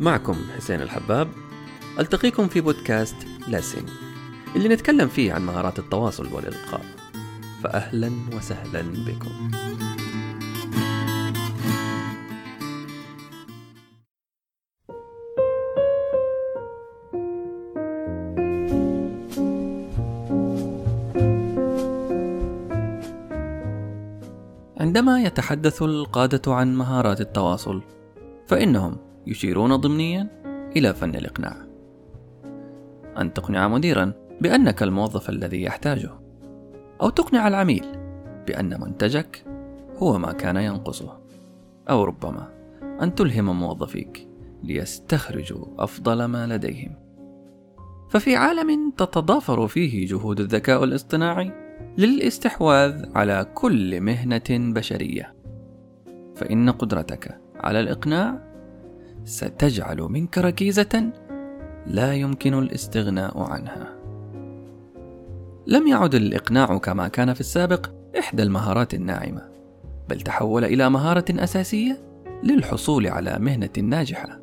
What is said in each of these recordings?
معكم حسين الحباب. ألتقيكم في بودكاست لاسين اللي نتكلم فيه عن مهارات التواصل والإلقاء. فأهلا وسهلا بكم. عندما يتحدث القادة عن مهارات التواصل فإنهم يشيرون ضمنيا إلى فن الإقناع. أن تقنع مديرا بأنك الموظف الذي يحتاجه أو تقنع العميل بأن منتجك هو ما كان ينقصه أو ربما أن تلهم موظفيك ليستخرجوا أفضل ما لديهم. ففي عالم تتضافر فيه جهود الذكاء الاصطناعي للاستحواذ على كل مهنة بشرية فإن قدرتك على الإقناع ستجعل منك ركيزة لا يمكن الاستغناء عنها. لم يعد الإقناع كما كان في السابق إحدى المهارات الناعمة، بل تحول إلى مهارة أساسية للحصول على مهنة ناجحة.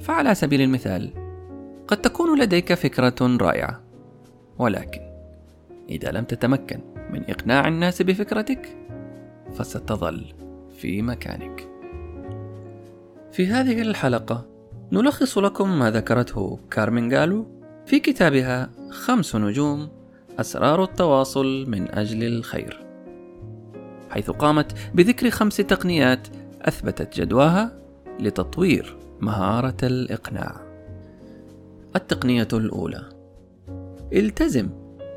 فعلى سبيل المثال، قد تكون لديك فكرة رائعة، ولكن إذا لم تتمكن من إقناع الناس بفكرتك، فستظل في مكانك. في هذه الحلقة نلخص لكم ما ذكرته كارمن جالو في كتابها خمس نجوم أسرار التواصل من أجل الخير حيث قامت بذكر خمس تقنيات أثبتت جدواها لتطوير مهارة الإقناع. التقنية الأولى التزم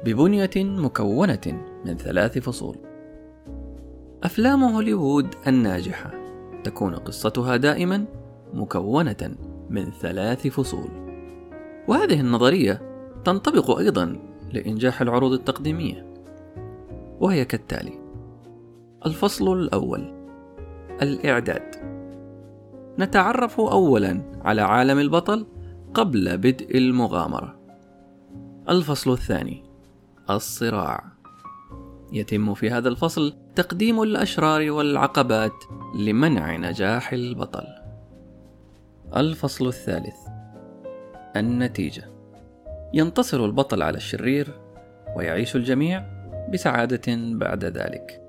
ببنية مكونة من ثلاث فصول. أفلام هوليوود الناجحة تكون قصتها دائما مكونة من ثلاث فصول. وهذه النظرية تنطبق أيضا لإنجاح العروض التقديمية وهي كالتالي الفصل الأول الإعداد. نتعرف أولا على عالم البطل قبل بدء المغامرة. الفصل الثاني الصراع. يتم في هذا الفصل تقديم الأشرار والعقبات لمنع نجاح البطل. الفصل الثالث النتيجة ينتصر البطل على الشرير ويعيش الجميع بسعادة بعد ذلك.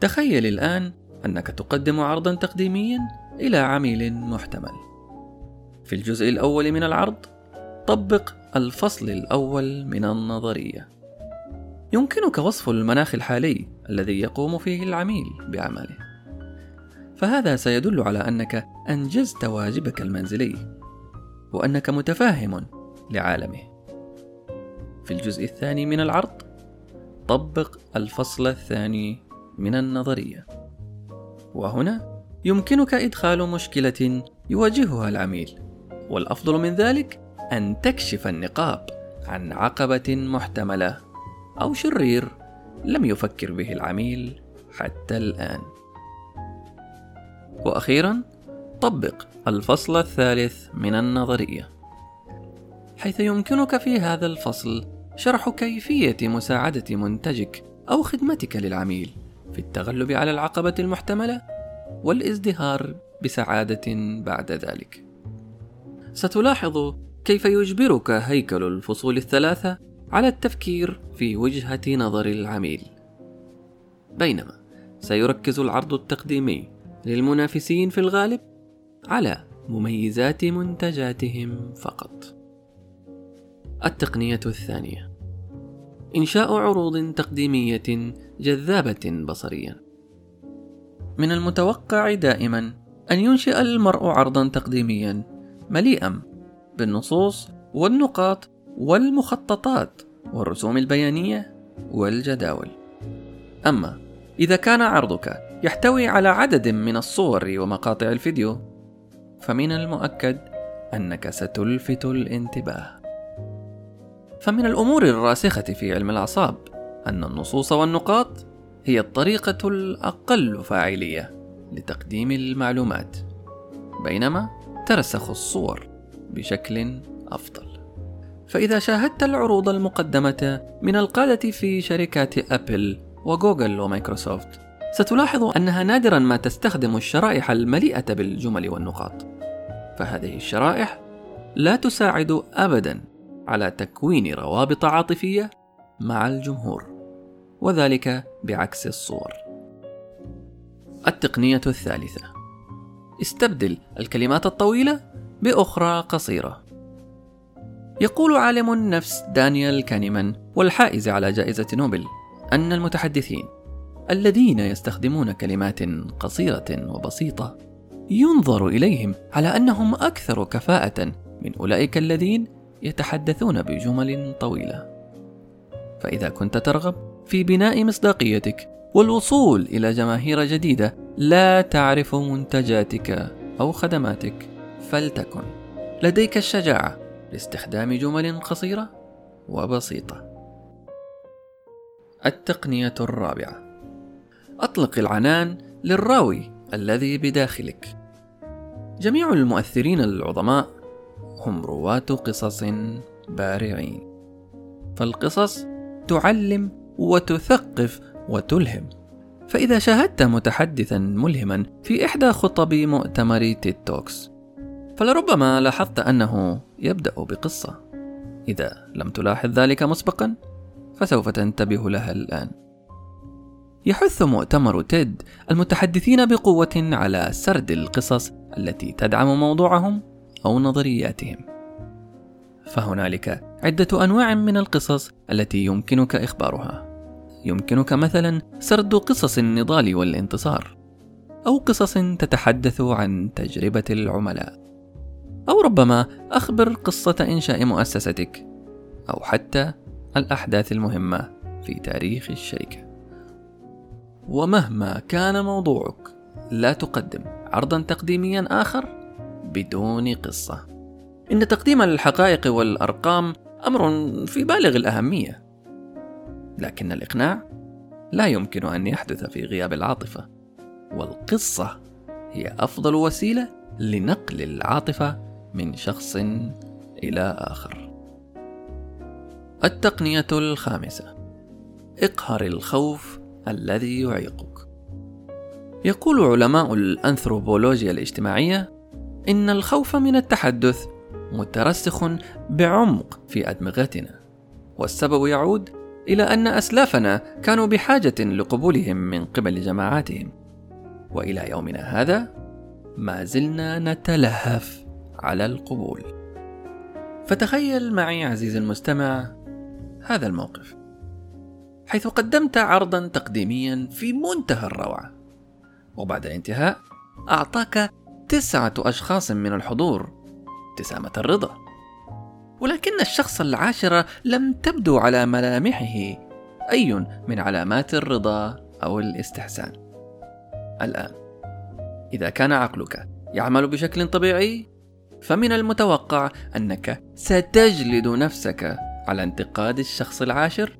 تخيل الآن أنك تقدم عرضا تقديميا إلى عميل محتمل. في الجزء الأول من العرض طبق الفصل الأول من النظرية. يمكنك وصف المناخ الحالي الذي يقوم فيه العميل بعمله فهذا سيدل على أنك أنجزت واجبك المنزلي وأنك متفاهم لعالمه. في الجزء الثاني من العرض طبق الفصل الثاني من النظرية. وهنا يمكنك إدخال مشكلة يواجهها العميل والأفضل من ذلك أن تكشف النقاب عن عقبة محتملة. أو شرير لم يفكر به العميل حتى الآن. وأخيرا طبق الفصل الثالث من النظرية، حيث يمكنك في هذا الفصل شرح كيفية مساعدة منتجك أو خدمتك للعميل في التغلب على العقبة المحتملة والازدهار بسعادة بعد ذلك. ستلاحظ كيف يجبرك هيكل الفصول الثلاثة على التفكير في وجهة نظر العميل. بينما سيركز العرض التقديمي للمنافسين في الغالب على مميزات منتجاتهم فقط. التقنية الثانية إنشاء عروض تقديمية جذابة بصريا. من المتوقع دائما أن ينشئ المرء عرضا تقديميا مليئا بالنصوص والنقاط والمخططات والرسوم البيانية والجداول. أما إذا كان عرضك يحتوي على عدد من الصور ومقاطع الفيديو، فمن المؤكد أنك ستلفت الانتباه. فمن الأمور الراسخة في علم الأعصاب أن النصوص والنقاط هي الطريقة الأقل فاعلية لتقديم المعلومات، بينما ترسخ الصور بشكل أفضل. فإذا شاهدت العروض المقدمة من القادة في شركات أبل وجوجل ومايكروسوفت ستلاحظ أنها نادرا ما تستخدم الشرائح المليئة بالجمل والنقاط. فهذه الشرائح لا تساعد ابدا على تكوين روابط عاطفية مع الجمهور وذلك بعكس الصور. التقنية الثالثة استبدل الكلمات الطويلة بأخرى قصيرة. يقول عالم النفس دانيال كانيمان والحائز على جائزة نوبل أن المتحدثين الذين يستخدمون كلمات قصيرة وبسيطة ينظر إليهم على أنهم أكثر كفاءة من أولئك الذين يتحدثون بجمل طويلة. فإذا كنت ترغب في بناء مصداقيتك والوصول إلى جماهير جديدة لا تعرف منتجاتك أو خدماتك فلتكن. لديك الشجاعة لاستخدام جمل قصيرة وبسيطة. التقنية الرابعة. أطلق العنان للراوي الذي بداخلك. جميع المؤثرين العظماء هم رواة قصص بارعين. فالقصص تعلم وتثقف وتلهم. فإذا شاهدت متحدثا ملهما في إحدى خطب مؤتمر تيد توكس فلربما لاحظت أنه يبدأ بقصة إذا لم تلاحظ ذلك مسبقا فسوف تنتبه لها الآن يحث مؤتمر تيد المتحدثين بقوة على سرد القصص التي تدعم موضوعهم أو نظرياتهم. فهنالك عدة أنواع من القصص التي يمكنك إخبارها. يمكنك مثلا سرد قصص النضال والانتصار، أو قصص تتحدث عن تجربة العملاء. أو ربما أخبر قصة إنشاء مؤسستك، أو حتى الأحداث المهمة في تاريخ الشركة. ومهما كان موضوعك لا تقدم عرضا تقديميا آخر بدون قصة إن تقديم الحقائق والأرقام أمر في بالغ الأهمية لكن الإقناع لا يمكن أن يحدث في غياب العاطفة والقصة هي أفضل وسيلة لنقل العاطفة من شخص إلى آخر. التقنية الخامسة. إقهر الخوف الذي يعيقك. يقول علماء الأنثروبولوجيا الاجتماعية إن الخوف من التحدث مترسخ بعمق في أدمغتنا والسبب يعود إلى أن أسلافنا كانوا بحاجة لقبولهم من قبل جماعاتهم. وإلى يومنا هذا ما زلنا نتلهف على القبول. فتخيل معي عزيزي المستمع هذا الموقف. حيث قدمت عرضا تقديميا في منتهى الروعة. وبعد الانتهاء أعطاك تسعة أشخاص من الحضور ابتسامة الرضا. ولكن الشخص العاشر لم تبدو على ملامحه أي من علامات الرضا أو الاستحسان. الآن إذا كان عقلك يعمل بشكل طبيعي فمن المتوقع أنك ستجلد نفسك على انتقاد الشخص العاشر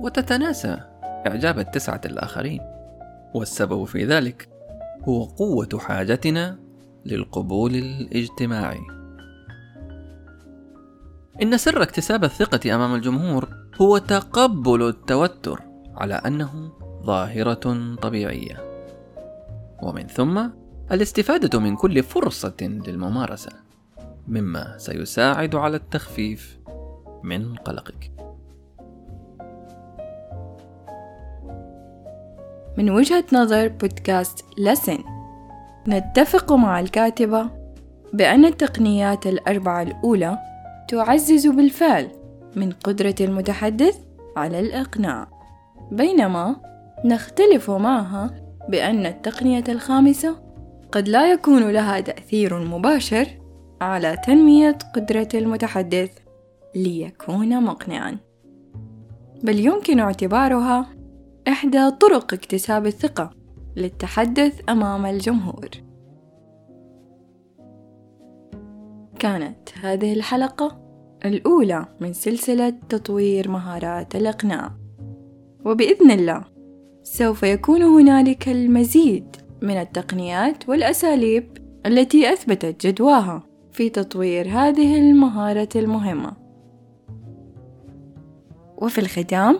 وتتناسى إعجاب التسعة الآخرين. والسبب في ذلك هو قوة حاجتنا للقبول الاجتماعي. إن سر اكتساب الثقة أمام الجمهور هو تقبل التوتر على أنه ظاهرة طبيعية. ومن ثم الاستفادة من كل فرصة للممارسة. مما سيساعد على التخفيف من قلقك. من وجهة نظر بودكاست لسن نتفق مع الكاتبة بأن التقنيات الأربعة الأولى تعزز بالفعل من قدرة المتحدث على الإقناع بينما نختلف معها بأن التقنية الخامسة قد لا يكون لها تأثير مباشر على تنمية قدرة المتحدث ليكون مقنعا. بل يمكن اعتبارها إحدى طرق اكتساب الثقة للتحدث أمام الجمهور. كانت هذه الحلقة الأولى من سلسلة تطوير مهارات الإقناع، وبإذن الله سوف يكون هنالك المزيد من التقنيات والأساليب التي أثبتت جدواها. في تطوير هذه المهارة المهمة. وفي الختام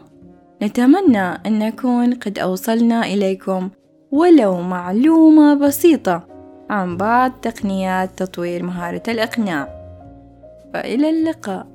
نتمنى أن نكون قد أوصلنا إليكم ولو معلومة بسيطة عن بعض تقنيات تطوير مهارة الإقناع فإلى اللقاء